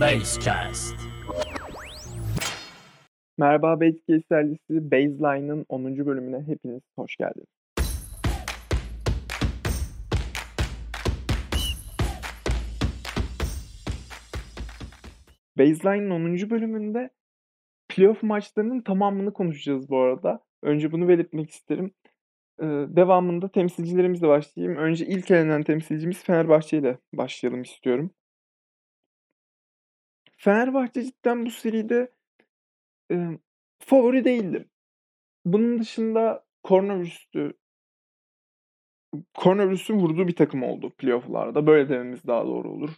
Basecast. Merhaba Basecase serisi Baseline'ın 10. bölümüne hepiniz hoş geldiniz. Baseline'ın 10. bölümünde playoff maçlarının tamamını konuşacağız bu arada. Önce bunu belirtmek isterim. Ee, devamında temsilcilerimizle başlayayım. Önce ilk elenen temsilcimiz Fenerbahçe ile başlayalım istiyorum. Fenerbahçe cidden bu seride eee, favori değildi. Bunun dışında koronavirüstü koronavirüsün vurduğu bir takım oldu playoff'larda. Böyle dememiz daha doğru olur.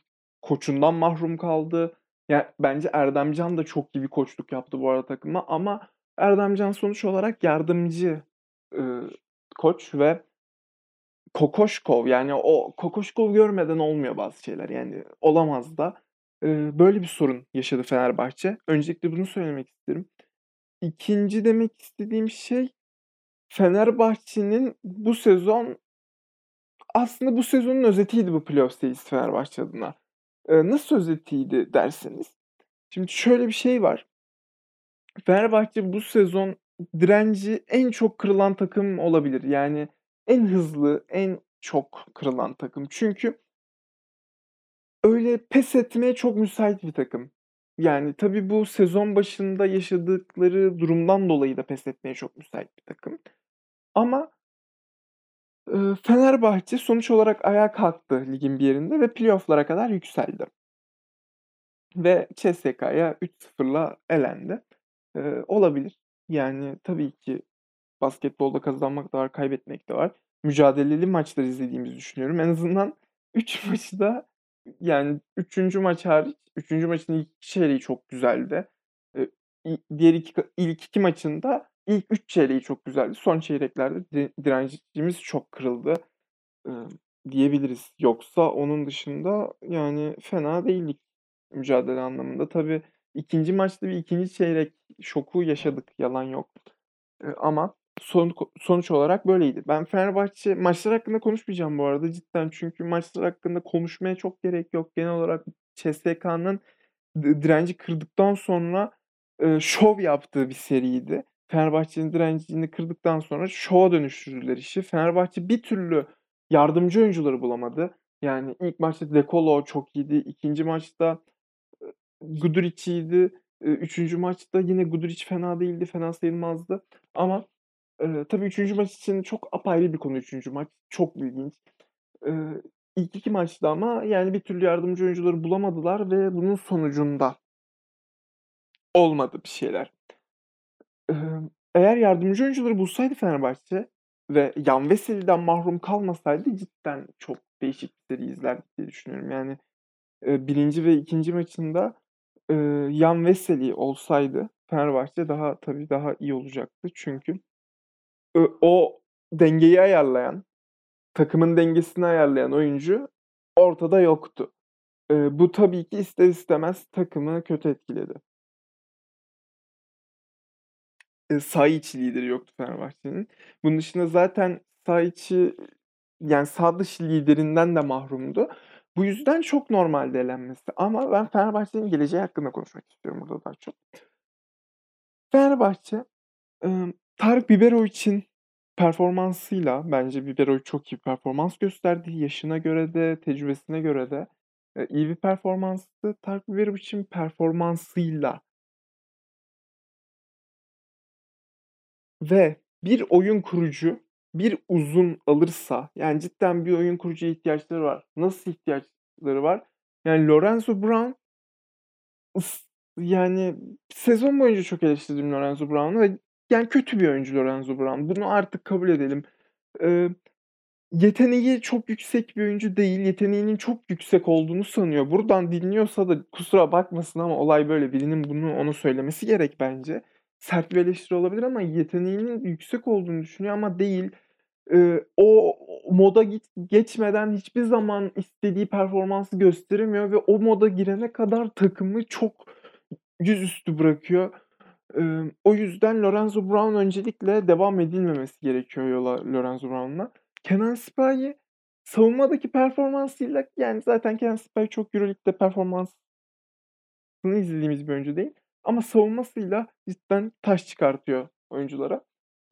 Koçundan mahrum kaldı. Ya bence Erdemcan da çok iyi bir koçluk yaptı bu arada takıma ama Erdemcan sonuç olarak yardımcı ııı, koç ve Kokoşkov yani o Kokoşkov görmeden olmuyor bazı şeyler yani olamaz da. Böyle bir sorun yaşadı Fenerbahçe. Öncelikle bunu söylemek isterim. 2'nci demek istediğim şey Fenerbahçe'nin bu sezon aslında bu sezonun özetiydi bu playoff serisi Fenerbahçe adına. Nasıl özetiydi derseniz, şimdi şöyle bir şey var. Fenerbahçe bu sezon direnci en çok kırılan takım olabilir. Yani en hızlı, en çok kırılan takım. Çünkü öyle pes etmeye çok müsait bir takım. Yani tabii bu sezon başında yaşadıkları durumdan dolayı da pes etmeye çok müsait bir takım. Ama Iıı, Fenerbahçe sonuç olarak ayağa kalktı ligin bir yerinde ve playoff'lara kadar yükseldi. Ve CSKA'ya 3-0'la elendi. Eee, olabilir. Yani tabii ki basketbolda kazanmak da var, kaybetmek de var. Mücadeleli maçlar izlediğimizi düşünüyorum. En azından 3 maçı da yani 3. maç hariç 3. maçın ilk iki çeyreği çok güzeldi. Diğer iki ilk 2 maçın da ilk 3 çeyreği çok güzeldi. Son çeyreklerde di direncimiz çok kırıldı, diyebiliriz. Yoksa onun dışında yani fena değildik mücadele anlamında. Tabii 2. maçta bir 2. çeyrek şoku yaşadık, yalan yok. Ama sonuk sonuç olarak böyleydi. Ben Fenerbahçe maçlar hakkında konuşmayacağım bu arada cidden çünkü maçlar hakkında konuşmaya çok gerek yok. Genel olarak CSKA'nın di direnci kırdıktan sonra, eee, şov yaptığı bir seriydi. Fenerbahçe'nin direncini kırdıktan sonra şova dönüştürdüler işi. Fenerbahçe bir türlü yardımcı oyuncuları bulamadı. Yani ilk maçta De Colo çok iyiydi. 2. maçta, Guduric iyiydi. Eee, 3. maçta yine Guduric fena değildi, fena sayılmazdı ama, eee, tabii 3. maç için çok apayrı bir konu 3. maç. Çok ilginç. Eee, ilk 2 maçta ama yani bir türlü yardımcı oyuncuları bulamadılar ve bunun sonucunda olmadı bir şeyler. Emm, eğer yardımcı oyuncuları bulsaydı Fenerbahçe ve Yan Veseli'den mahrum kalmasaydı cidden çok değişik bir izlerdik diye düşünüyorum. Yani, eee, 1. ve 2. maçında, eee, Yan Veseli olsaydı Fenerbahçe daha tabii daha iyi olacaktı. Çünkü o dengeyi ayarlayan, takımın dengesini ayarlayan oyuncu ortada yoktu. Eee, bu tabii ki ister istemez takımı kötü etkiledi. Eee, saha içi lideri yoktu Fenerbahçe'nin. Bunun dışında zaten saha içi, yani saha dışı liderinden de mahrumdu. Bu yüzden çok normaldi elenmesi ama ben Fenerbahçe'nin geleceği hakkında konuşmak istiyorum burada daha çok. Fenerbahçe, Tarık Biberovic'in performansıyla bence Biberovic çok iyi performans gösterdi. Yaşına göre de tecrübesine göre de, eee, iyi bir performanstı. Tarık Biberovic'in performansıyla Ve bir oyun kurucu, bir uzun alırsa, yani cidden bir oyun kurucuya ihtiyaçları var. Nasıl ihtiyaçları var? Yani Lorenzo Brown yani sezon boyunca çok eleştirdim Lorenzo Brown'u ve yani kötü bir oyuncu Lorenzo Brown. Bunu artık kabul edelim. Eee, yeteneği çok yüksek bir oyuncu değil. Yeteneğinin çok yüksek olduğunu sanıyor. Buradan dinliyorsa da kusura bakmasın ama olay böyle. Birinin bunu ona söylemesi gerek bence. Sert bir eleştiri olabilir ama yeteneğinin yüksek olduğunu düşünüyor ama değil. Eee, o moda git geçmeden hiçbir zaman istediği performansı gösteremiyor ve o moda girene kadar takımı çok yüzüstü bırakıyor. O yüzden Lorenzo Brown öncelikle devam edilmemesi gerekiyor yola Lorenzo Brown'la. Kenan Sipahi savunmadaki performansıyla yani zaten Kenan Sipahi çok Euroleague'de performans savunmasını izlediğimiz bir oyuncu değil ama savunmasıyla cidden taş çıkartıyor oyunculara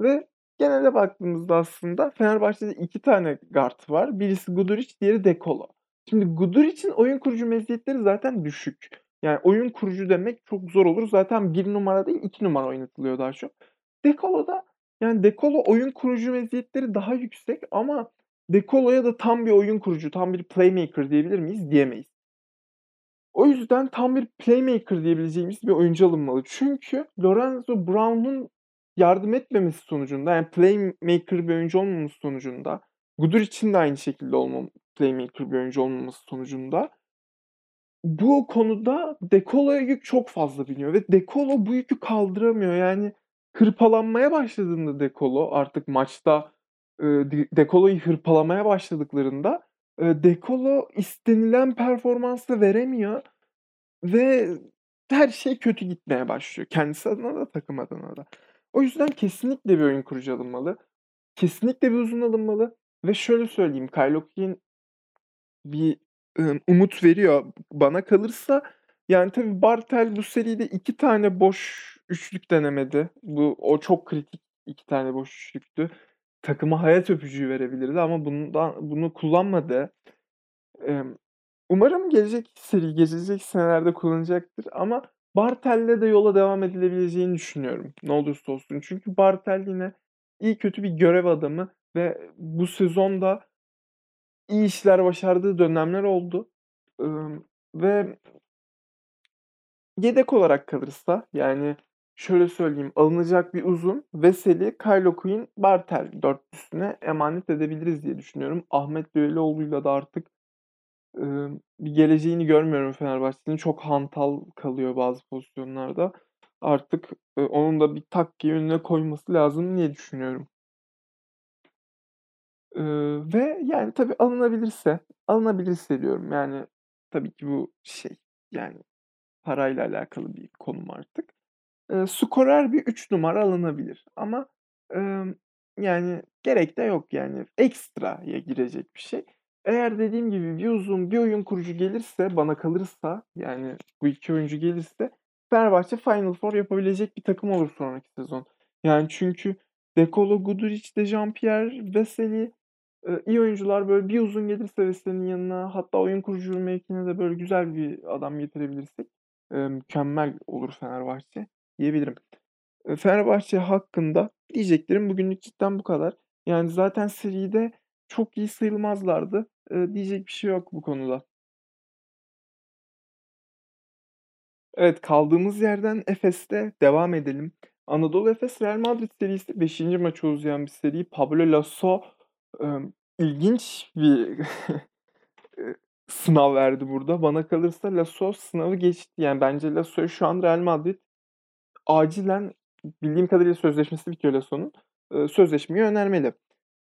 ve genele baktığımızda aslında Fenerbahçe'de 2 tane guard var. Birisi Guduric, diğeri De Colo. Şimdi Guduric'in oyun kurucu meziyetleri zaten düşük. Yani oyun kurucu demek çok zor olur. Zaten 1 numara değil 2 numara oynatılıyor daha çok. De Colo'da yani De Colo oyun kurucu meziyetleri daha yüksek ama De Colo'ya da tam bir oyun kurucu, tam bir playmaker diyebilir miyiz? Diyemeyiz. O yüzden tam bir playmaker diyebileceğimiz bir oyuncu alınmalı. Çünkü Lorenzo Brown'un yardım etmemesi sonucunda, yani playmaker bir oyuncu olmaması sonucunda, Guduric'in de aynı şekilde olmam playmaker bir oyuncu olmaması sonucunda bu konuda De Colo'ya yük çok fazla biniyor ve De Colo bu yükü kaldıramıyor. Yani hırpalanmaya başladığında De Colo artık maçta, ııı, di De Colo'yu hırpalamaya başladıklarında, eee, De Colo istenilen performansı veremiyor ve her şey kötü gitmeye başlıyor. Kendisi adına da takım adına da. O yüzden kesinlikle bir oyun kurucu alınmalı. Kesinlikle bir uzun alınmalı ve şöyle söyleyeyim, Kyle O'Quinn bir, umut veriyor. Bana kalırsa yani tabii Bartel bu seride 2 tane boş üçlük denemedi. Bu o çok kritik 2 tane boş üçlüktü. Takıma hayat öpücüğü verebilirdi ama bundan bunu kullanmadı. Umarım gelecek seri, gelecek senelerde kullanacaktır ama Bartel'le de yola devam edilebileceğini düşünüyorum ne olursa olsun. Çünkü Bartel yine iyi kötü bir görev adamı ve bu sezon da iyi işler başardığı dönemler oldu. Ve yedek olarak kalırsa, yani şöyle söyleyeyim, alınacak bir uzun Veseli, Kyle O'Quinn, Bartel dörtlüsüne emanet edebiliriz diye düşünüyorum. Ahmet Düelloğlu'yla da artık, bir geleceğini görmüyorum Fenerbahçe'nin. Çok hantal kalıyor bazı pozisyonlarda. Artık, onun da bir takviye önüne koyması lazım diye düşünüyorum. Ve yani tabii alınabilirse, alınabilirse diyorum. Yani tabii ki bu şey, yani parayla alakalı bir konum artık. Eee, skorer bir 3 numara alınabilir ama, ımm, yani gerek de yok yani. Ekstraya girecek bir şey. Eğer dediğim gibi bir uzun, bir oyun kurucu gelirse, bana kalırsa, yani bu 2 oyuncu gelirse Fenerbahçe Final Four yapabilecek bir takım olur sonraki sezon. Yani çünkü De Colo, Guduric, Dejempierre, Veseli, iyi oyuncular. Böyle bir uzun gelirse Veseli'nin yanına hatta oyun kurucu mevkine de böyle güzel bir adam getirebilirsek, mükemmel olur Fenerbahçe diyebilirim. Fenerbahçe hakkında diyeceklerim bugünlük cidden bu kadar. Yani zaten seride çok iyi sayılmazlardı. Diyecek bir şey yok bu konuda. Evet, kaldığımız yerden Efes'te devam edelim. Anadolu Efes Real Madrid serisi 5. maça uzayan bir seri. Pablo emm, ilginç bir, sınav verdi burada. Bana kalırsa Laso sınavı geçti. Yani bence Laso'ya şu an Real Madrid acilen, bildiğim kadarıyla sözleşmesi bitiyor Laso'nun, ııı, sözleşmeyi önermeli.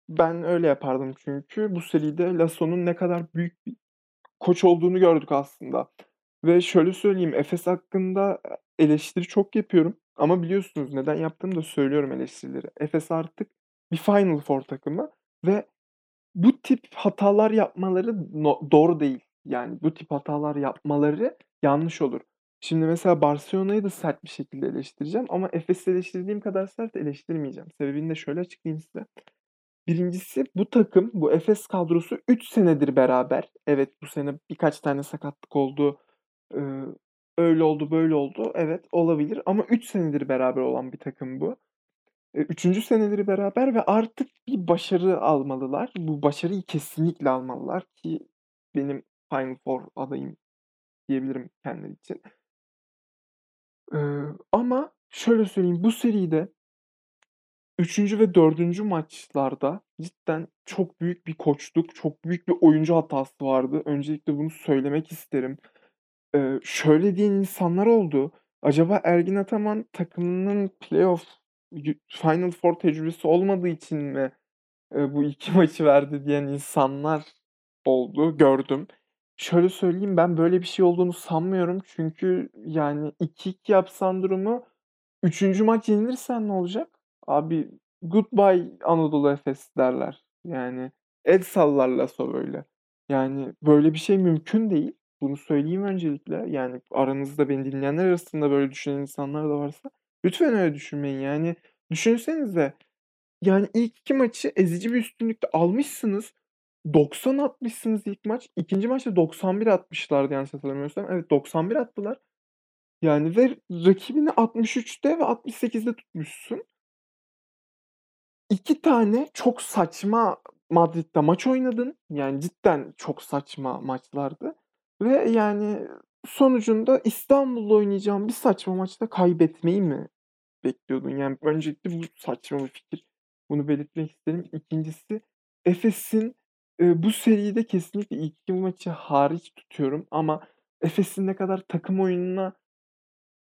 Ben öyle yapardım çünkü bu seride Laso'nun ne kadar büyük bir koç olduğunu gördük aslında ve şöyle söyleyeyim, Efes hakkında, eleştiri çok yapıyorum ama biliyorsunuz neden yaptığımı da söylüyorum eleştirileri. Efes artık bir Final Four takımı ve bu tip hatalar yapmaları no doğru değil. Yani bu tip hatalar yapmaları yanlış olur. Şimdi mesela Barcelona'yı da sert bir şekilde eleştireceğim ama Efes'i eleştirdiğim kadar sert eleştirmeyeceğim. Sebebini de şöyle açıklayayım size. 1'incisi bu takım, bu Efes kadrosu 3 senedir beraber. Evet, bu sene birkaç tane sakatlık oldu. Iıı, öyle oldu, böyle oldu. Evet, olabilir ama 3 senedir beraber olan bir takım bu. Eee, 3'üncü seneleri beraber ve artık bir başarı almalılar. Bu başarıyı kesinlikle almalılar ki benim Final Four adayım diyebilirim kendileri için. Iıı, ama şöyle söyleyeyim, bu seride 3'üncü ve 4'üncü maçlarda cidden çok büyük bir koçluk, çok büyük bir oyuncu hatası vardı. Öncelikle bunu söylemek isterim. Eee, şöyle diyen insanlar oldu: "Acaba Ergin Ataman takımının playoff, Final Four tecrübesi olmadığı için mi, eee, bu 2 maçı verdi?" diyen insanlar oldu, gördüm. Şöyle söyleyeyim, ben böyle bir şey olduğunu sanmıyorum. Çünkü yani 2-2 yapsan durumu, 3'üncü maç yenilirsen ne olacak? Abi, goodbye Anadolu Efes derler. Yani el sallar Laso böyle. Yani böyle bir şey mümkün değil. Bunu söyleyeyim öncelikle. Yani aranızda beni dinleyenler arasında böyle düşünen insanlar da varsa lütfen öyle düşünmeyin. Yani düşünsenize, yani ilk 2 maçı ezici bir üstünlükle almışsınız. 90 atmışsınız ilk maç. 2'nci maçta 91 atmışlardı yanlış hatırlamıyorsam. Evet, 91 attılar. Yani ve rakibini 63'te ve 68'de tutmuşsun. 2 tane çok saçma Madrid'de maç oynadın. Yani cidden çok saçma maçlardı ve yani sonucunda İstanbul'da oynayacağın bir saçma maçta kaybetmeyi mi bekliyordun? Yani öncelikle bu saçma bir fikir. Bunu belirtmek isterim. 2'ncisi Efes'in, eee, bu seride kesinlikle ilk 2 maçı hariç tutuyorum ama Efes'in ne kadar takım oyununa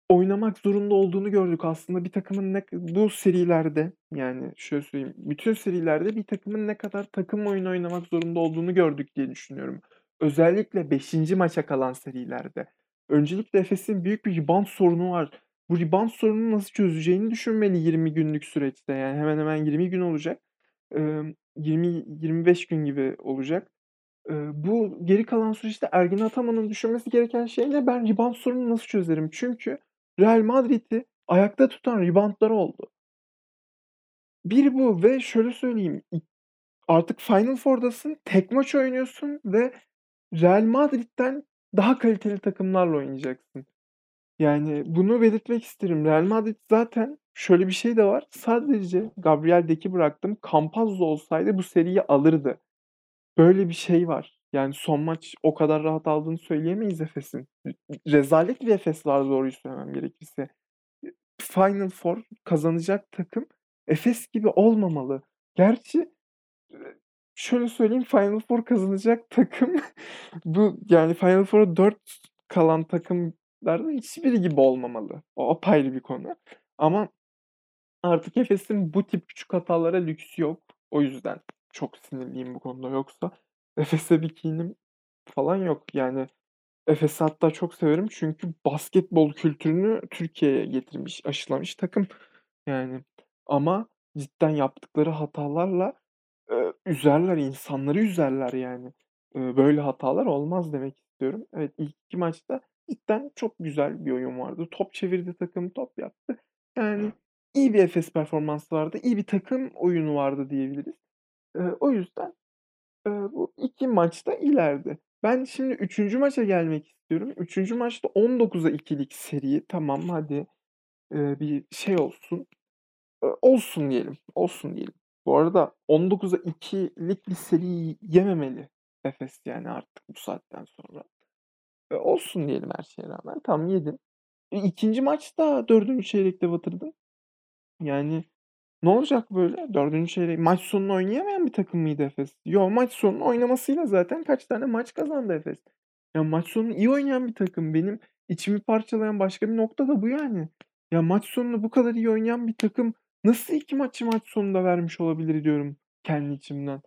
oynamak zorunda olduğunu gördük aslında. Bir takımın ne bu serilerde, yani şöyle söyleyeyim, bütün serilerde bir takımın ne kadar takım oyunu oynamak zorunda olduğunu gördük diye düşünüyorum. Özellikle 5'inci maça kalan serilerde. Öncelikle Efes'in büyük bir rebound sorunu var. Bu rebound sorununu nasıl çözeceğini düşünmeli 20 günlük süreçte. Yani hemen hemen 20 gün olacak. Emm, 20-25 gün gibi olacak. Bu geri kalan süreçte Ergin Ataman'ın düşünmesi gereken şey ne? Ben rebound sorununu nasıl çözerim? Çünkü Real Madrid'i ayakta tutan rebound'ları oldu. Bir bu ve şöyle söyleyeyim, artık Final Four'dasın, tek maç oynuyorsun ve Real Madrid'den daha kaliteli takımlarla oynayacaksın. Yani bunu belirtmek isterim. Real Madrid zaten şöyle bir şey de var. Sadece Gabriel Deck'i bıraktım. Campazzo olsaydı bu seriyi alırdı. Böyle bir şey var. Yani son maç o kadar rahat aldığını söyleyemeyiz Efes'in. Rezalet bir Efes var doğruyu söylemem gerekirse. Final Four kazanacak takım Efes gibi olmamalı. Gerçi, şöyle söyleyeyim, Final Four kazanacak takım bu yani Final Four'a 4 kalan takımlardan hiçbiri gibi olmamalı. O apayrı bir konu ama artık Efes'in bu tip küçük hatalara lüksü yok. O yüzden çok sinirliyim bu konuda. Yoksa Efes'e bir kinim falan yok. Yani Efes'i hatta çok severim çünkü basketbol kültürünü Türkiye'ye getirmiş, aşılamış takım yani. Ama cidden yaptıkları hatalarla, üzerler, insanları üzerler yani. Böyle hatalar olmaz demek istiyorum. Evet, ilk 2 maçta cidden çok güzel bir oyun vardı. Top çevirdi takım, top yaptı. Yani iyi bir Efes performansı vardı, iyi bir takım oyunu vardı diyebiliriz. O yüzden, bu 2 maç da ileride. Ben şimdi 3'üncü maça gelmek istiyorum. 3'üncü maçta 19'a 2'lik seri. Tamam, hadi, bir şey olsun. Olsun diyelim, olsun diyelim. Bu arada 19'a 2'lik bir seri yememeli Efes yani artık bu saatten sonra. Eee, olsun diyelim her şeye rağmen. Tamam, yedin. E, 2'nci maçta 4'üncü çeyrekte batırdın. Yani ne olacak böyle? 4'üncü çeyrek maç sonunu oynayamayan bir takım mıydı Efes? Yo, maç sonunu oynamasıyla zaten kaç tane maç kazandı Efes. Ya, maç sonunu iyi oynayan bir takım. Benim içimi parçalayan başka bir nokta da bu yani. Ya, maç sonunu bu kadar iyi oynayan bir takım nasıl 2 maçı maç sonunda vermiş olabilir diyorum kendi içimden.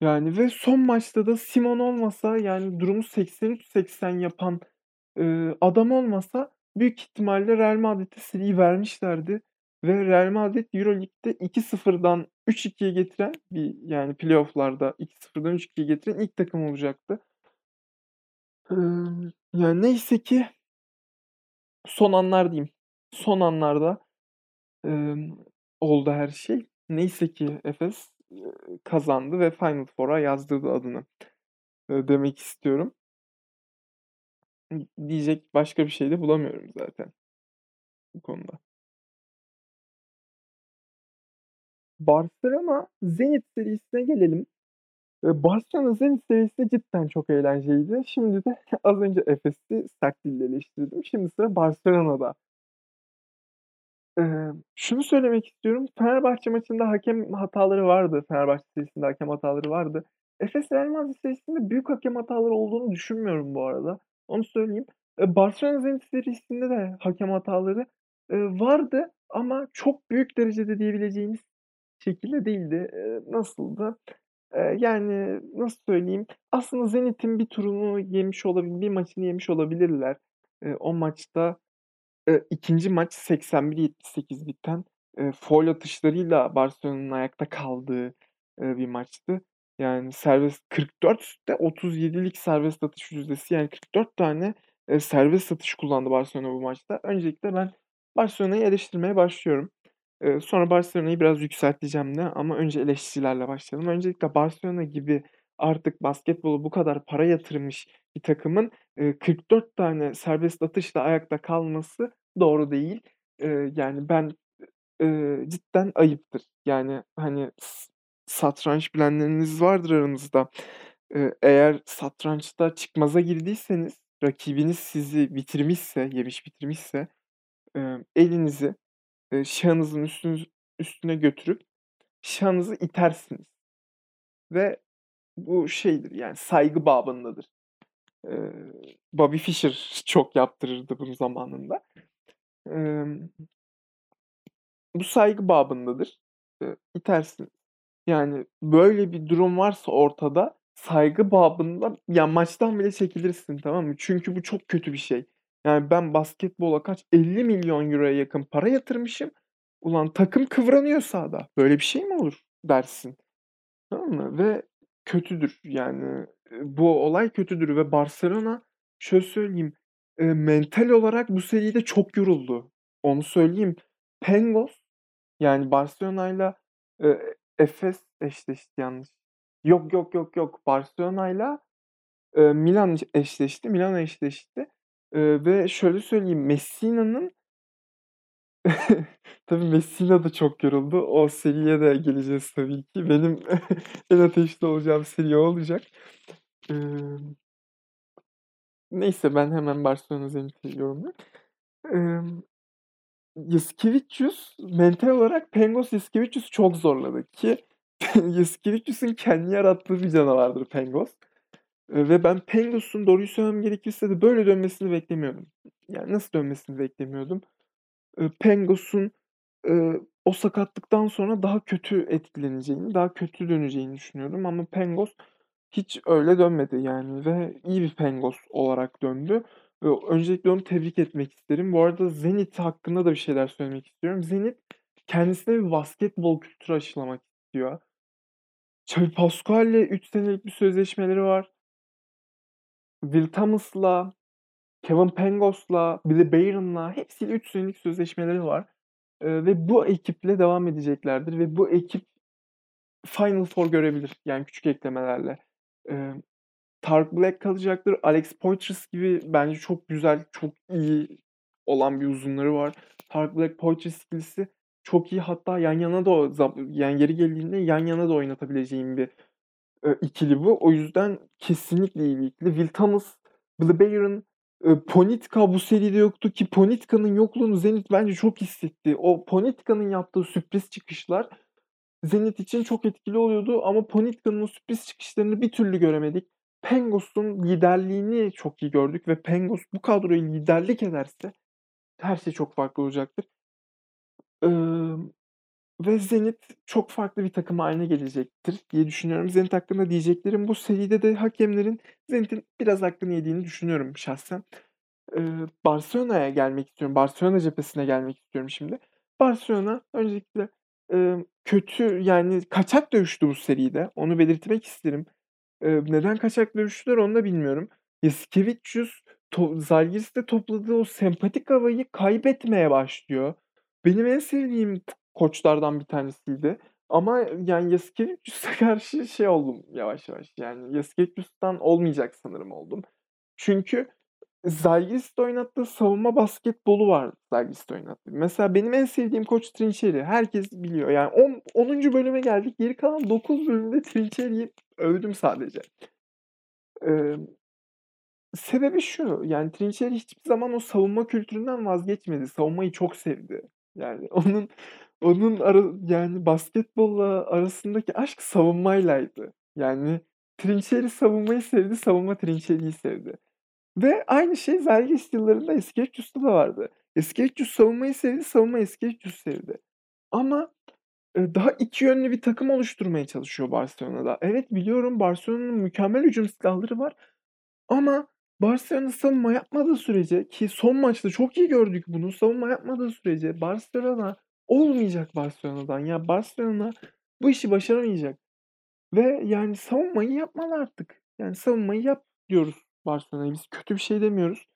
Yani ve son maçta da Simon olmasa, yani durumu 83-80 yapan, eee, adam olmasa büyük ihtimalle Real Madrid'e seriyi vermişlerdi ve Real Madrid Euroleague'de 2-0'dan 3-2'ye getiren bir yani playoff'larda 2-0'dan 3-2'ye getiren ilk takım olacaktı. Imm, ya, neyse ki son anlar diyeyim, son anlarda, emm, oldu her şey. Neyse ki Efes, kazandı ve Final Four'a yazdırdı adını, eee, demek istiyorum. Diyecek başka bir şey de bulamıyorum zaten bu konuda. Barselona Zenit serisine gelelim. Eee, Barselona Zenit serisi de cidden çok eğlenceliydi. Şimdi de az önce Efes'i sert dille eleştirdim. Şimdi sıra Barselona'da. Emm, şunu söylemek istiyorum, Fenerbahçe maçında hakem hataları vardı. Fenerbahçe serisinde hakem hataları vardı. Efes Real Madrid serisinde büyük hakem hataları olduğunu düşünmüyorum bu arada. Onu söyleyeyim. Eee, Barselona Zenit serisinde de hakem hataları, eee, vardı ama çok büyük derecede diyebileceğimiz şekilde değildi. Eee, nasıldı? Eee, yani, nasıl söyleyeyim? Aslında Zenit'in bir turunu yemiş olabil bir maçını yemiş olabilirler. Eee, o maçta, eee, 2'nci maç 81-78 biten, eee, faul atışlarıyla Barselona'nın ayakta kaldığı, eee, bir maçtı. Yani serbest 44'te 37'lik serbest atış yüzdesi yani 44 tane, eee, serbest atış kullandı Barcelona bu maçta. Öncelikle ben Barcelona'yı eleştirmeye başlıyorum. Eee, sonra Barcelona'yı biraz yükselteceğim de ama önce eleştirilerle başlayalım. Öncelikle Barcelona gibi artık basketbola bu kadar para yatırmış bir takımın, eee, 44 tane serbest atışla ayakta kalması doğru değil. Yani ben, cidden ayıptır. Yani, hani, satranç bilenleriniz vardır aranızda. Eğer satrançta çıkmaza girdiyseniz, rakibiniz sizi bitirmişse, yemiş bitirmişse, elinizi, eee, şahınızın üstünüz üstüne götürüp şahınızı itersiniz ve bu şeydir, yani, saygı babındadır. Eee, Bobby Fischer çok yaptırırdı bunu zamanında. Emm bu saygı babındadır. Eee, itersiniz. Yani, böyle bir durum varsa ortada saygı babında ya, maçtan bile çekilirsin, tamam mı? Çünkü bu çok kötü bir şey. Yani, ben basketbola kaç €50.000.000'ya yakın para yatırmışım. Ulan takım kıvranıyor sahada. Böyle bir şey mi olur dersin, tamam mı? Ve kötüdür. Yani, eee, bu olay kötüdür ve Barcelona şöyle söyleyeyim, eee, mental olarak bu seride çok yoruldu. Onu söyleyeyim. Pangos, yani, Barcelona'yla, eee, Efes eşleşti yanlış Yok, yok, yok, yok. Barcelona'yla, eee, Milan eşleşti. Milan eşleşti, eee, ve şöyle söyleyeyim, Messina'nın Tabii Messina da çok yoruldu. O seriye de geleceğiz tabii ki. Benim en ateşli olacağım seri olacak. Emm Neyse ben hemen Barcelona Zenit'i yorumlayayım. Emm, Jasikevičius mental olarak Pangos Jasikevičius'u çok zorladı ki Jasikevičius'un kendi yarattığı bir canavardır Pangos, eee, ve ben Pangos'un doğruyu söylemem gerekirse de böyle dönmesini beklemiyordum. Yani, nasıl dönmesini beklemiyordum? Eee, Pangos'un, eee, o sakatlıktan sonra daha kötü etkileneceğini, daha kötü döneceğini düşünüyordum ama Pangos hiç öyle dönmedi, yani, ve iyi bir Pangos olarak döndü. Eee, öncelikle onu tebrik etmek isterim. Bu arada Zenit hakkında da bir şeyler söylemek istiyorum. Zenit kendisine bir basketbol kültürü aşılamak istiyor. Xavi Pascual'le 3 senelik bir sözleşmeleri var. Will Thomas'la, Kevin Pangos'la, Billy Barron'la hepsiyle 3 senelik sözleşmeleri var, eee, ve bu ekiple devam edeceklerdir ve bu ekip Final Four görebilir, yani, küçük eklemelerle. Emm, Tark Black kalacaktır. Alex Poytrs gibi bence çok güzel, çok iyi olan bir uzunları var. Tark Black, Poytrs ikilisi çok iyi. Hatta yan yana da yani, yeri geldiğinde yan yana da oynatabileceğim bir, eee, ikili bu. O yüzden kesinlikle iyi bir ikili. Will Thomas, Billy Barron, eee, Ponitka bu seride yoktu ki Ponitka'nın yokluğunu Zenit bence çok hissetti. O Ponitka'nın yaptığı sürpriz çıkışlar Zenit için çok etkili oluyordu ama Ponitka'nın o sürpriz çıkışlarını bir türlü göremedik. Pangos'un liderliğini çok iyi gördük ve Pangos bu kadroya liderlik ederse her şey çok farklı olacaktır. Imm, ve Zenit çok farklı bir takım hâline gelecektir diye düşünüyorum. Zenit hakkında diyeceklerim bu. Seride de hakemlerin Zenit'in biraz hakkını yediğini düşünüyorum şahsen. Eee, Barcelona'ya gelmek istiyorum. Barcelona cephesine gelmek istiyorum şimdi. Barcelona öncelikle, emm, kötü, yani, kaçak dövüştü bu seride. Onu belirtmek isterim. Eee, neden kaçak dövüştüler onu da bilmiyorum. Jasikevičius to Zalgiris'te topladığı o sempatik havayı kaybetmeye başlıyor. Benim en sevdiğim koçlardan bir tanesiydi ama, yani, Jasikevičius'a karşı şey oldum yavaş yavaş, yani, Jasikevičius'tan olmayacak sanırım oldum. Çünkü Zalgiris'te oynattığı savunma basketbolu var Zalgiris'te oynattığı. Mesela benim en sevdiğim koç Trinchieri. Herkes biliyor. Yani, on onuncu bölüme geldik. Geri kalan 9 bölümde Trinchieri'yi övdüm sadece. Emm, sebebi şu, yani, Trinchieri hiçbir zaman o savunma kültüründen vazgeçmedi. Savunmayı çok sevdi. Yani, onun onun ara yani, basketbolla arasındaki aşk savunmaylaydı. Yani, Trinchieri savunmayı sevdi, savunma Trinchieri'yi sevdi. Ve aynı şey Zalgiris yıllarında Jasikevičius'ta da vardı. Jasikevičius savunmayı sevdi, savunma Jasikevičius'u sevdi. Ama, eee, daha iki yönlü bir takım oluşturmaya çalışıyor Barcelona'da. Evet, biliyorum Barcelona'nın mükemmel hücum silahları var ama Barcelona savunma yapmadığı sürece ki son maçta çok iyi gördük bunu, savunma yapmadığı sürece Barcelona olmayacak Barcelona'dan. Ya, Barcelona bu işi başaramayacak. Ve yani savunmayı yapmalı artık. Yani savunmayı yap diyoruz Barcelona'ya. Biz kötü bir şey demiyoruz.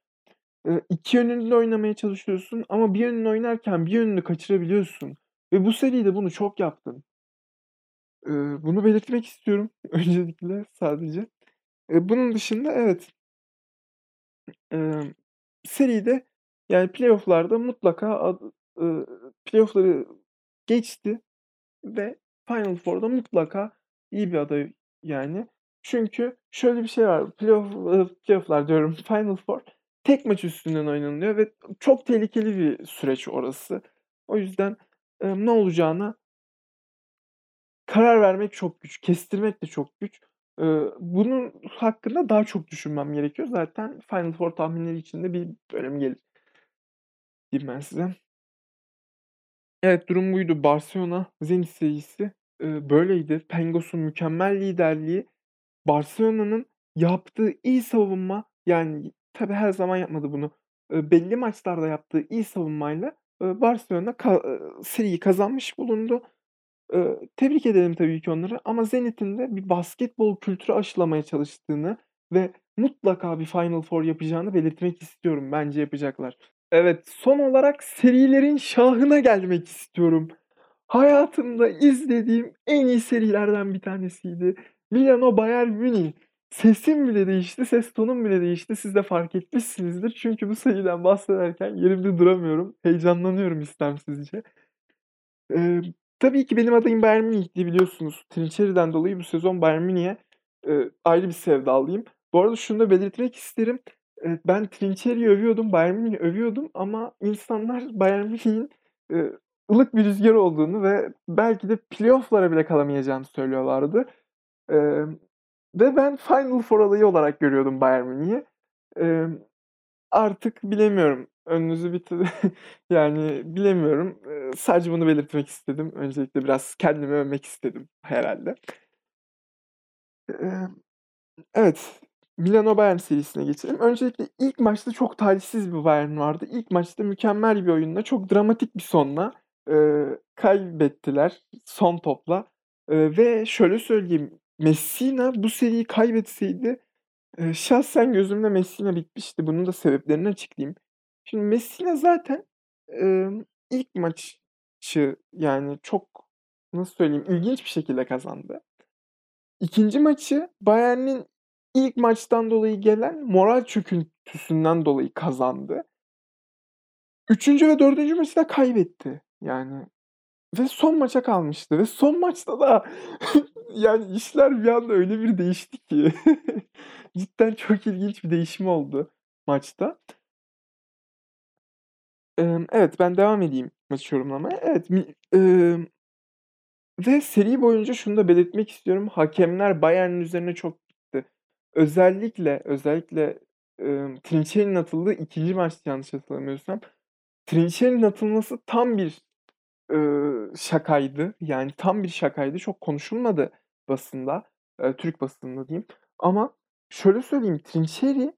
Eee, 2 yönlü oynamaya çalışıyorsun ama bir yönlü oynarken bir yönünü kaçırabiliyorsun ve bu seride bunu çok yaptın. Eee, bunu belirtmek istiyorum öncelikle sadece. Eee, bunun dışında evet. Emm, seride yani playoff'larda mutlaka ad playoff'ları geçti ve Final Four'da mutlaka iyi bir aday yani. Çünkü şöyle bir şey var. Playoff playoff'lar diyorum, Final Four tek maç üstünden oynanılıyor ve çok tehlikeli bir süreç orası. O yüzden, emm, ne olacağına karar vermek çok güç, kestirmek de çok güç. Bunun hakkında daha çok düşünmem gerekiyor. Zaten Final Four tahminleri için de bir bölüm gelir. Diyeyim ben size. Evet, durum buydu. Barcelona Zenit serisi, eee, böyleydi. Pangos'un mükemmel liderliği, Barcelona'nın yaptığı iyi savunma, yani tabii her zaman yapmadı bunu. Eee, belli maçlarda yaptığı iyi savunmayla, eee, Barcelona ka seriyi kazanmış bulundu. Eee, tebrik edelim tabii ki onları ama Zenit'in de bir basketbol kültürü aşılamaya çalıştığını ve mutlaka bir Final Four yapacağını belirtmek istiyorum. Bence yapacaklar. Evet, son olarak serilerin şahına gelmek istiyorum. Hayatımda izlediğim en iyi serilerden bir tanesiydi. Milano-Bayern Münih. Sesim bile değişti, ses tonum bile değişti. Siz de fark etmişsinizdir. Çünkü bu seriden bahsederken yerimde duramıyorum. Heyecanlanıyorum istemsizce. Emm, tabii ki benim adayım Bayern Münih'ti biliyorsunuz. Trinçeri'den dolayı bu sezon Bayern Münih'e, eee, ayrı bir sevdalıyım. Bu arada şunu da belirtmek isterim. Eee, ben Trinçeri'yi övüyordum, Bayern Münih'i övüyordum ama insanlar Bayern Münih'in, eee, ılık bir rüzgar olduğunu ve belki de playoff'lara bile kalamayacağını söylüyorlardı. Emm, ve ben Final Four adayı olarak görüyordum Bayern Münih'i. Emm, artık bilemiyorum. Önünüzü bir yani bilemiyorum. Sadece bunu belirtmek istedim. Öncelikle biraz kendimi övmek istedim herhâlde. Emm, evet, Milano-Bayern serisine geçelim. Öncelikle ilk maçta çok talihsiz bir Bayern vardı. İlk maçta mükemmel bir oyunla, çok dramatik bir sonla, eee, kaybettiler son topla, eee, ve şöyle söyleyeyim, Messina bu seriyi kaybetseydi, eee, şahsen gözümde Messina bitmişti. Bunun da sebeplerini açıklayayım. Şimdi Messina zaten, emm, ilk maçı yani çok, nasıl söyleyeyim, ilginç bir şekilde kazandı. 2'nci maçı Bayern'in ilk maçtan dolayı gelen moral çöküntüsünden dolayı kazandı. 3'üncü ve 4'üncü maçı da kaybetti yani ve son maça kalmıştı ve son maçta da yani işler bir anda öyle bir değişti ki cidden çok ilginç bir değişim oldu maçta. Evet, ben devam edeyim maçı yorumlamaya. Evet, ve seri boyunca şunu da belirtmek istiyorum. Hakemler Bayern'in üzerine çok gitti. Özellikle, özellikle, Trinçeri'nin atıldığı 2'nci maçtı yanlış hatırlamıyorsam. Trinçeri'nin atılması tam bir, ııı, şakaydı. Yani tam bir şakaydı. Çok konuşulmadı basında, eee, Türk basınında diyeyim ama şöyle söyleyeyim, Trinçeri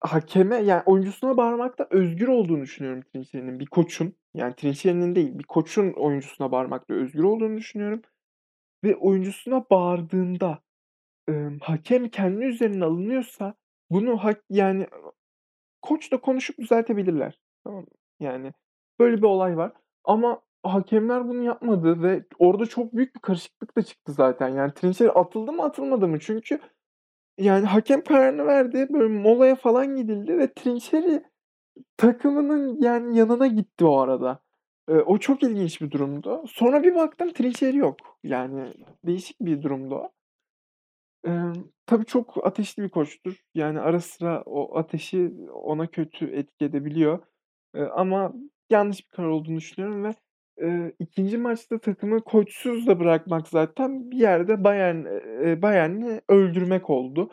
hakeme, yani oyuncusuna bağırmakta özgür olduğunu düşünüyorum Trinçeri'nin, bir koçun. Yani Trinçeri'nin değil, bir koçun oyuncusuna bağırmakta özgür olduğunu düşünüyorum ve oyuncusuna bağırdığında, emm, hakem kendi üzerine alınıyorsa bunu hak yani koçla konuşup düzeltebilirler. Tamam? Yani böyle bir olay var ama hakemler bunu yapmadı ve orada çok büyük bir karışıklık da çıktı zaten. Yani Trinçeri atıldı mı, atılmadı mı? Çünkü yani hakem kararını verdi, böyle molaya falan gidildi ve Trinçeri takımının yani yanına gitti o arada. Eee, o çok ilginç bir durumdu. Sonra bir baktım Trinçeri yok. Yani değişik bir durumdu o. Emm, tabii çok ateşli bir koçtur. Yani ara sıra o ateşi ona kötü etki edebiliyor, eee, ama yanlış bir karar olduğunu düşünüyorum ve, eee, 2'nci maçta takımı koçsuz da bırakmak zaten bir yerde Bayern eee, Bayern'i öldürmek oldu.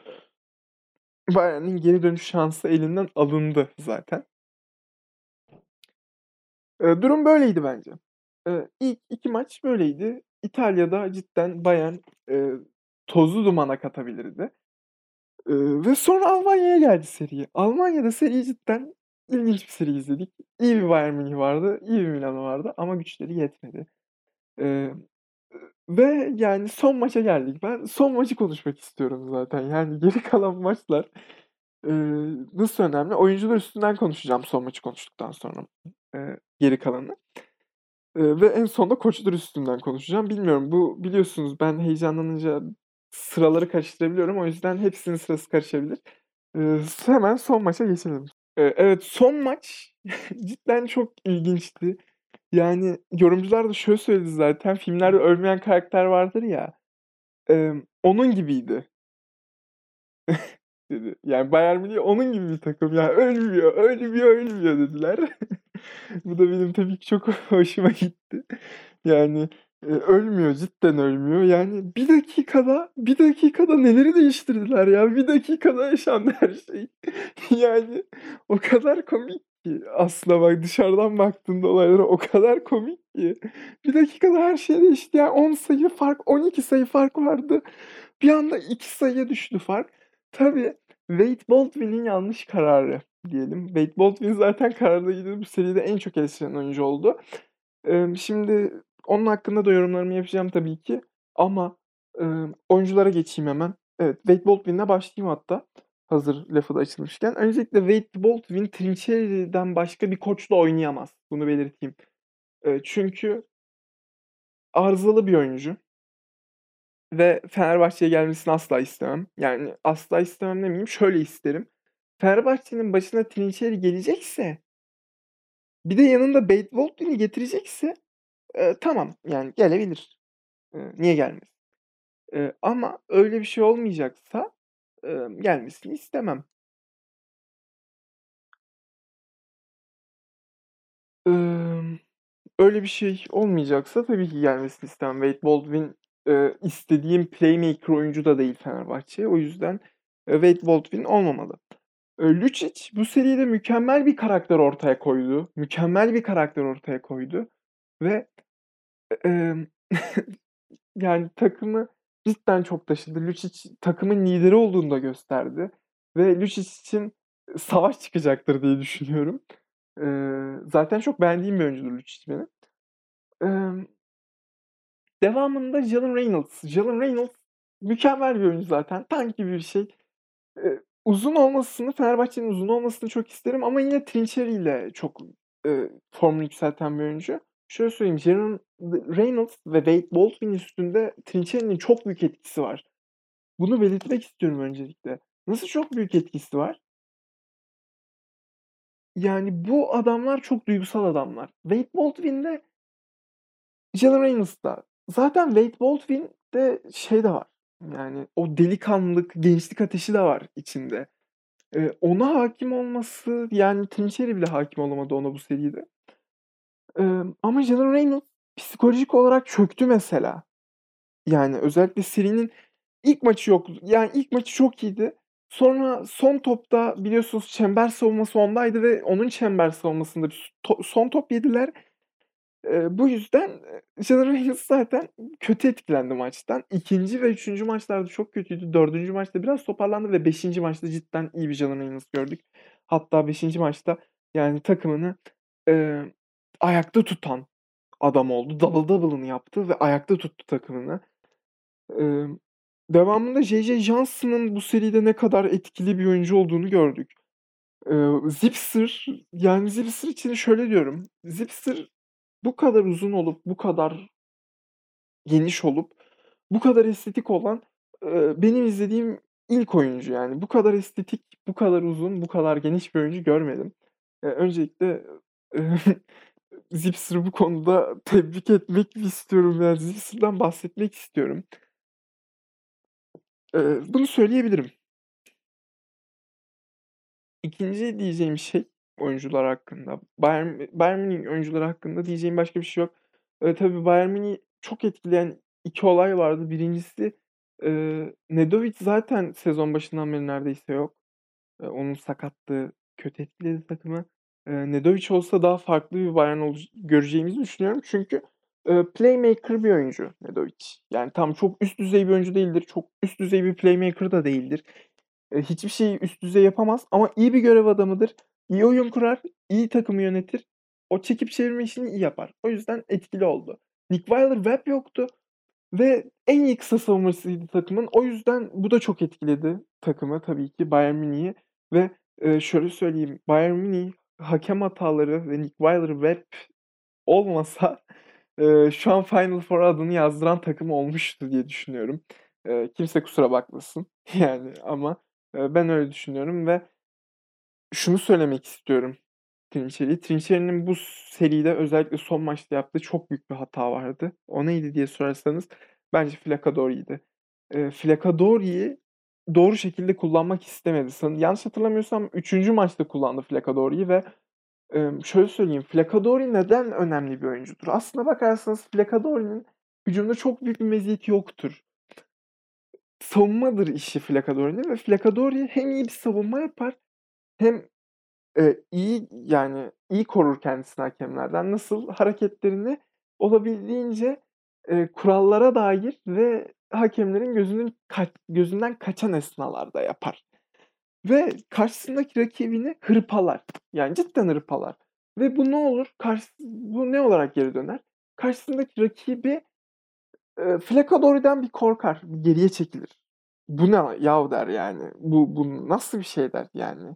Bayern'in geri dönüş şansı elinden alındı zaten. Eee, durum böyleydi bence. Eee, ilk 2 maç böyleydi. İtalya'da cidden Bayern, eee, tozu dumana katabilirdi. Eee, ve sonra Almanya'ya geldi seri. Almanya'da seri cidden ilginç bir seri izledik. İyi bir Bayern Münih vardı, iyi bir Milano vardı ama güçleri yetmedi. Eee, Ve yani son maça geldik. Ben son maçı konuşmak istiyorum zaten. Yani geri kalan maçlar, eee, nasıl önemli? Oyuncular üstünden konuşacağım son maçı konuştuktan sonra, eee, geri kalanı. Eee, ve en sonunda koçlar üstünden konuşacağım. Bilmiyorum, bu biliyorsunuz ben heyecanlanınca sıraları karıştırabiliyorum. O yüzden hepsinin sırası karışabilir. Eee, hemen son maça geçelim. Evet, son maç cidden çok ilginçti. Yani yorumcular da şöyle söyledi zaten, filmlerde ölmeyen karakter vardır ya, emm, onun gibiydi. dedi. Yani Bayern Münih onun gibi bir takım. Yani ölmüyor, ölmüyor, ölmüyor dediler. Bu da benim tabii ki çok hoşuma gitti. Yani, ölmüyor, cidden ölmüyor. Yani bir dakikada, bir dakikada neleri değiştirdiler ya. Bir dakikada yaşandı her şey. Yani o kadar komik ki aslında bak dışarıdan baktığında olaylara o kadar komik ki. Bir dakikada her şey değişti. Yani 10 sayı fark, 12 sayı fark vardı. Bir anda 2 sayıya düştü fark. Tabii Wade Baldwin'in yanlış kararı diyelim. Wade Baldwin zaten kararlarıyla bu seride en çok eleştirilen oyuncu oldu. Şimdi onun hakkında da yorumlarımı yapacağım tabii ki ama, ımm, oyunculara geçeyim hemen. Evet, Wade Baldwin'le başlayayım hatta hazır lafı da açılmışken. Öncelikle Wade Baldwin Trinchieri'den başka bir koçla oynayamaz. Bunu belirteyim. Eee, çünkü arızalı bir oyuncu. Ve Fenerbahçe'ye gelmesini asla istemem. Yani asla istemem demeyeyim, şöyle isterim. Fenerbahçe'nin başına Trinchieri gelecekse bir de yanında Wade Baldwin'i getirecekse, eee, tamam, yani gelebilir. Eee, niye gelmesin? Eee, ama öyle bir şey olmayacaksa, emm, gelmesini istemem. Imm, öyle bir şey olmayacaksa tabii ki gelmesini istemem. Wade Baldwin, eee, istediğim playmaker oyuncu da değil Fenerbahçe'ye. O yüzden, eee, Wade Baldwin olmamalı. Lucic bu seride mükemmel bir karakter ortaya koydu. Mükemmel bir karakter ortaya koydu ve, e yani takımı cidden çok taşıdı. Lucic takımın lideri olduğunu da gösterdi ve Lucic için savaş çıkacaktır diye düşünüyorum. Eee, zaten çok beğendiğim bir oyuncudur Lucic benim. Emm devamında Jalen Reynolds. Jalen Reynolds mükemmel bir oyuncu zaten. Tank gibi bir şey. Eee, uzun olmasını, Fenerbahçe'nin uzun olmasını çok isterim ama yine Trinchieri ile çok, eee, formunu yükselten bir oyuncu. Şöyle söyleyeyim, Jalen Reynolds ve Wade Baldwin üstünde Trinchieri'nin çok büyük etkisi var. Bunu belirtmek istiyorum öncelikle. Nasıl çok büyük etkisi var? Yani bu adamlar çok duygusal adamlar. Wade Baldwin de Jalen Reynolds da. Zaten Wade Baldwin'de şey de var, yani o delikanlılık, gençlik ateşi de var içinde. Eee, ona hâkim olması, yani Trinchieri bile hâkim olamadı ona bu seride. Emm, ama Jalen Reynolds psikolojik olarak çöktü mesela. Yani özellikle serinin ilk maçı yok yani ilk maçı çok iyiydi. Sonra son topta biliyorsunuz çember savunması ondaydı ve onun çember savunmasında bir to son top yediler. Eee, bu yüzden, Jalen Reynolds zaten kötü etkilendi maçtan. 2'nci ve 3'üncü maçlarda çok kötüydü. 4'üncü maçta biraz toparlandı ve 5'inci maçta cidden iyi bir Jalen Reynolds gördük. Hatta 5'inci maçta yani takımını, eee, ayakta tutan adam oldu. Double double'ını yaptı ve ayakta tuttu takımını. Emm, devamında J.J. Johnson'ın bu seride ne kadar etkili bir oyuncu olduğunu gördük. Eee, Zipser, yani Zipser için şöyle diyorum, Zipser bu kadar uzun olup, bu kadar geniş olup, bu kadar estetik olan, eee, benim izlediğim ilk oyuncu yani. Bu kadar estetik, bu kadar uzun, bu kadar geniş bir oyuncu görmedim. Eee, öncelikle, eee, Zipser'ı bu konuda tebrik etmek istiyorum. Yani Zipser'dan bahsetmek istiyorum. Eee, bunu söyleyebilirim. 2'nci diyeceğim şey oyuncular hakkında, Bayern Bayern Münih oyuncuları hakkında diyeceğim başka bir şey yok. Eee, tabii Bayern Münih'i çok etkileyen 2 olay vardı. 1'incisi, eee, Nedovic zaten sezon başından beri neredeyse yok. Eee, onun sakatlığı kötü etkiledi takımı. Eee, Nedovic olsa daha farklı bir Bayern oluc göreceğimizi düşünüyorum. Çünkü, eee, playmaker bir oyuncu Nedovic. Yani tamam çok üst düzey bir oyuncu değildir. Çok üst düzey bir playmaker da değildir. Eee, hiçbir şeyi üst düzey yapamaz ama iyi bir görev adamıdır. İyi oyun kurar, iyi takımı yönetir. O çekip çevirme işini iyi yapar. O yüzden etkili oldu. Nick Weiler-Webb yoktu. Ve en iyi kısa savunmacısıydı takımın. O yüzden bu da çok etkiledi takımı tabii ki Bayern Münih'i ve, eee, şöyle söyleyeyim, Bayern Münih hakem hataları ve Nick Weiler-Webb olmasa, eee, şu an Final Four'a adını yazdıran takım olmuştu diye düşünüyorum. Eee, kimse kusura bakmasın yani ama, eee, ben öyle düşünüyorum ve şunu söylemek istiyorum Trinchieri. Trinchieri'nin bu seride özellikle son maçta yaptığı çok büyük bir hata vardı. O neydi diye sorarsanız bence Flaccadori'ydi. Eee, Flaccadori'yi doğru şekilde kullanmak istemedi. Yanlış hatırlamıyorsam 3. maçta kullandı Flaccadori'yi ve, şöyle söyleyeyim, Flaccadori neden önemli bir oyuncudur? Aslına bakarsanız Flaccadori'nin hücumda çok büyük bir meziyeti yoktur. Savunmadır işi Flaccadori'nin ve Flaccadori hem iyi bir savunma yapar hem, eee, iyi, yani, iyi korur kendisini hakemlerden. Nasıl? Hareketlerini olabildiğince, eee, kurallara dair ve hakemlerin gözünün kaç gözünden kaçan esnalarda yapar ve karşısındaki rakibini hırpalar. Yani cidden hırpalar ve bu ne olur? Karşıs bu ne olarak geri döner? Karşısındaki rakibi, eee, Flaccadori'den bir korkar, bir geriye çekilir. "Bu ne yahu?" der yani. "Bu bu nasıl bir şey?" der yani.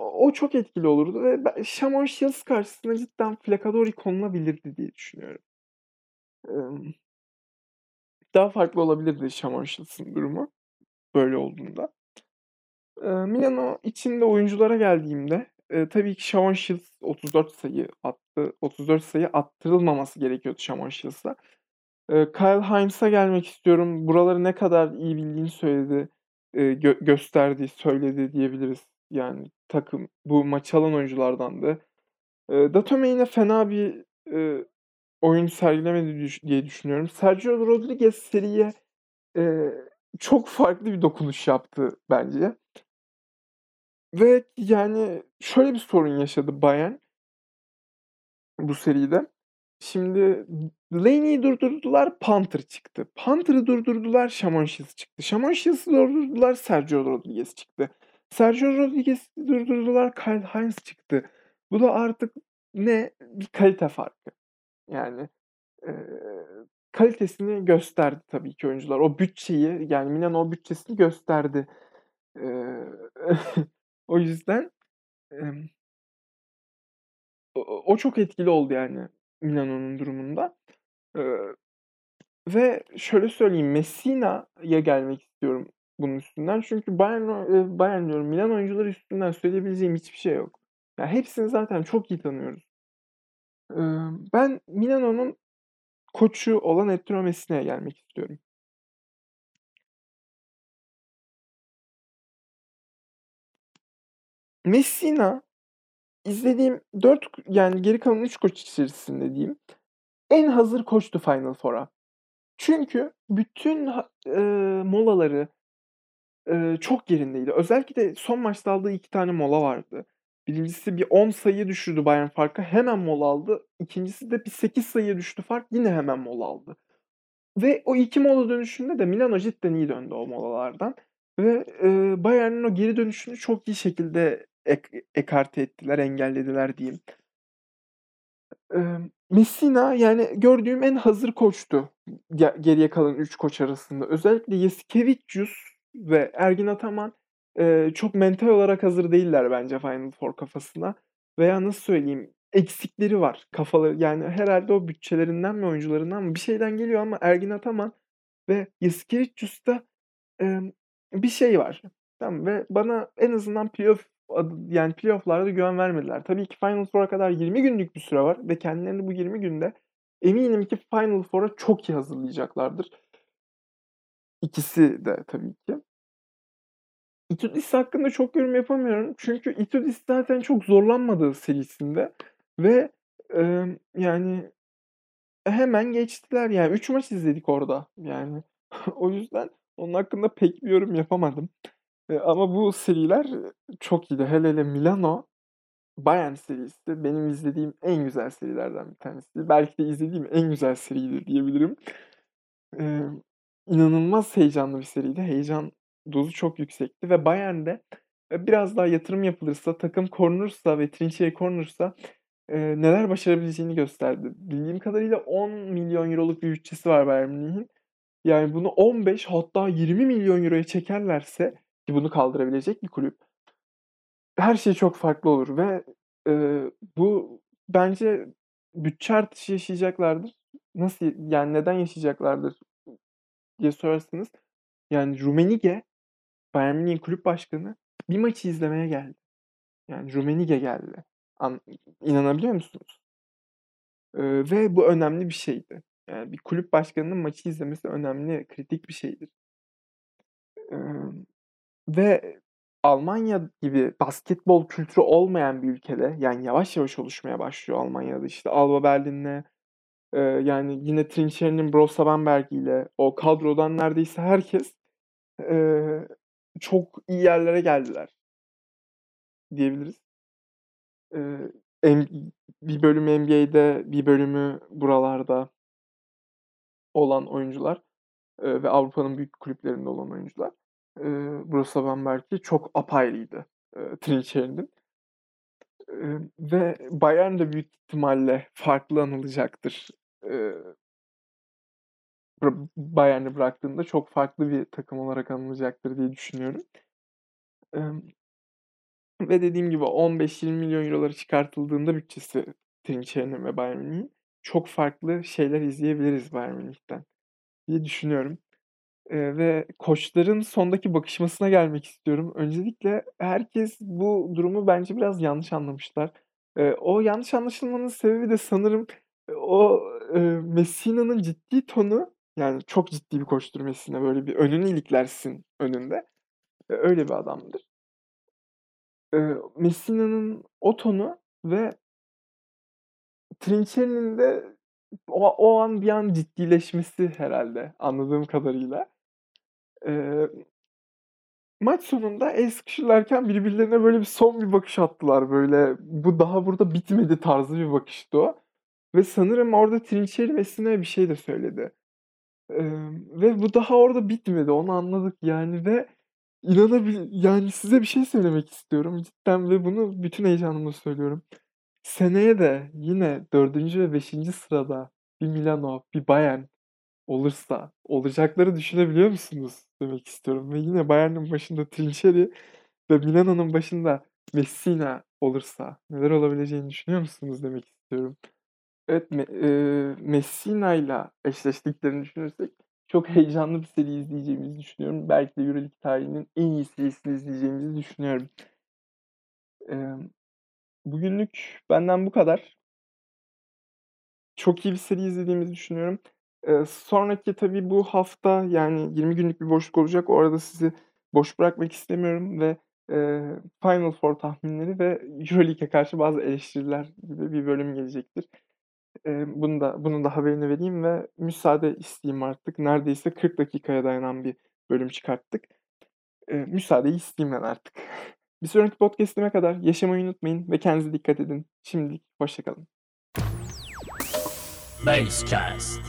O çok etkili olurdu ve ben Shamon Shields karşısına cidden Flaccadori konulabilirdi diye düşünüyorum. Daha farklı olabilirdi Shields'ın durumu böyle olduğunda. Milano için de oyunculara geldiğimde, tabii ki Shields 34 sayı attı. 34 sayı attırılmaması gerekiyordu. Eee, Kyle Hines'a gelmek istiyorum. Buraları ne kadar iyi bildiğini söyledi, gö gösterdi, söyledi diyebiliriz. Yani takım bu maçı alan oyunculardandı. Eee, Datome yine fena bir, oyun sergilemedi diye düşünüyorum. Sergio Rodriguez seriye, eee, çok farklı bir dokunuş yaptı bence. Ve yani şöyle bir sorun yaşadı Bayern bu seride. Şimdi Delaney'i durdurdular, Panther çıktı. Panther'ı durdurdular, Shamon Shields çıktı. Shamon Shields'ı durdurdular, Sergio Rodriguez çıktı. Sergio Rodriguez'i durdurdular, Kyle Hines çıktı. Bu da artık ne? Bir kalite farkı. Yani, eee, kalitesini gösterdi tabii ki oyuncular. O bütçeyi, yani Milano o bütçesini gösterdi. Eee, o yüzden, emm o o çok etkili oldu yani Milano'nun durumunda. Eee, ve şöyle söyleyeyim, Messina'ya gelmek istiyorum bunun üstünden. Çünkü Bayern Bayern diyorum, Milan oyuncuları üstünden söyleyebileceğim hiçbir şey yok. Ya, hepsini zaten çok iyi tanıyoruz. Ben Milano'nun koçu olan Ettore Messina'ya gelmek istiyorum. Messina izlediğim 4 k yani geri kalan 3 koç içerisinde diyeyim, en hazır koçtu Final Four'a. Çünkü bütün eee, molaları, eee, çok yerindeydi. Özellikle de son maçta aldığı 2 tane mola vardı. 1'incisi bir 10 sayı düşürdü Bayern farkı, hemen mola aldı. 2'ncisi de bir 8 sayıya düştü fark, yine hemen mola aldı. Ve o 2 mola dönüşünde de Milano cidden iyi döndü o molalardan ve, eee, Bayern'in o geri dönüşünü çok iyi şekilde ek ekarte ettiler, engellediler diyeyim. Emm, Messina, yani, gördüğüm en hazır koçtu ge geriye kalan 3 koç arasında. Özellikle Jasikevičius ve Ergin Ataman, eee, çok mental olarak hazır değiller bence Final Four kafasına veya nasıl söyleyeyim, eksikleri var kafaları yani herhâlde o bütçelerinden mi, oyuncularından mı bir şeyden geliyor ama Ergin Ataman ve Jasikevičius'ta, emm, bir şey var, tamam? Ve bana en azından playoff yani playoff'larda güven vermediler. Tabii ki Final Four'a kadar 20 günlük bir süre var ve kendilerini bu 20 günde eminim ki Final Four'a çok iyi hazırlayacaklardır. İkisi de tabii ki. Itudis hakkında çok yorum yapamıyorum. Çünkü Itudis zaten çok zorlanmadı serisinde ve, emm, yani hemen geçtiler yani 3 maç izledik orada yani. O yüzden onun hakkında pek bir yorum yapamadım. Eee, ama bu seriler çok iyiydi. Hele hele Milano, Bayern serisi benim izlediğim en güzel serilerden bir tanesiydi. Belki de izlediğim en güzel seriydi diyebilirim. Emm, inanılmaz heyecanlı bir seriydi. Heyecan dozu çok yüksekti ve Bayern'de, eee, biraz daha yatırım yapılırsa, takım korunursa ve Trinchieri korunursa eee, neler başarabileceğini gösterdi. Bildiğim kadarıyla €10.000.000'luk bir bütçesi var Bayern Münih'in. Yani bunu 15 hatta €20.000.000'ya çekerlerse ki bunu kaldırabilecek bir kulüp her şey çok farklı olur ve, eee, bu bence bütçe artışı yaşayacaklardır. Nasıl, yani neden yaşayacaklardır diye sorarsanız, yani Rummenigge, Bayern Münih'in kulüp başkanı bir maçı izlemeye geldi. Yani Rummenigge geldi. An inanabiliyor musunuz? Eee, ve bu önemli bir şeydi. Yani bir kulüp başkanının maçı izlemesi önemli, kritik bir şeydir. Emm, ve Almanya gibi basketbol kültürü olmayan bir ülkede, yani yavaş yavaş oluşmaya başlıyor Almanya'da, işte, Alba Berlin'le, eee, yani yine Trinchieri'nin Borussia Bamberg'iyle o kadrodan neredeyse herkes, eee, çok iyi yerlere geldiler diyebiliriz. En bir bölümü NBA'de, bir bölümü buralarda olan oyuncular, eee, ve Avrupa'nın büyük kulüplerinde olan oyuncular. Eee, Borussia Bamberg'i çok apayrıydı, eee, Trinchieri'nin. Eee, ve Bayern de büyük ihtimalle farklı anılacaktır. Bı Bayern'i bıraktığında çok farklı bir takım olarak anılacaktır diye düşünüyorum. Ve dediğim gibi €15-€20.000.000'lara çıkartıldığında bütçesi Trinchieri'nin ve Bayern Münih'in çok farklı şeyler izleyebiliriz Bayern Münih'ten diye düşünüyorum. Ve koçların sondaki bakışmasına gelmek istiyorum. Öncelikle herkes bu durumu bence biraz yanlış anlamışlar. O yanlış anlaşılmanın sebebi de sanırım, o, Messina'nın ciddi tonu, yani çok ciddi bir Messina, böyle bir önünü iliklersin önünde. Öyle bir adamdır. Eee, Messina'nın o tonu ve Trinchieri'nin de o o an bir an ciddileşmesi herhâlde anladığım kadarıyla. Eee, maç sonunda el sıkışırlarken birbirlerine böyle bir son bir bakış attılar böyle. Bu daha burada bitmedi tarzı bir bakıştı o ve sanırım orada Trinchieri Messina'ya bir şey de söyledi. Emm, ve bu daha orada bitmedi, onu anladık yani ve inanabil yani size bir şey söylemek istiyorum cidden ve bunu bütün heyecanımla söylüyorum. Seneye de yine 4. ve 5. sırada bir Milano, bir Bayern olursa olacakları düşünebiliyor musunuz demek istiyorum ve yine Bayern'in başında Trinchieri ve Milano'nun başında Messina olursa neler olabileceğini düşünüyor musunuz demek istiyorum. Evet, Me eee, Messina'yla eşleştiklerini düşünürsek çok heyecanlı bir seri izleyeceğimizi düşünüyorum. Belki de Euroleague tarihinin en iyi serisini izleyeceğimizi düşünüyorum. Emm, bugünlük benden bu kadar. Çok iyi bir seri izlediğimizi düşünüyorum. Eee, sonraki tabii bu hafta, yani 20 günlük bir boşluk olacak. O arada sizi boş bırakmak istemiyorum ve, eee, Final Four tahminleri ve Euroleague'e karşı bazı eleştiriler gibi bir bölüm gelecektir. Eee, bunu da bunun da haberini vereyim ve müsaade isteyeyim artık. Neredeyse 40 dakikaya dayanan bir bölüm çıkarttık. Eee, müsaadeyi isteyeyim ben artık. Bir sonraki podcast'ime kadar yaşamayı unutmayın ve kendinize dikkat edin. Şimdilik hoşça kalın. Basecast.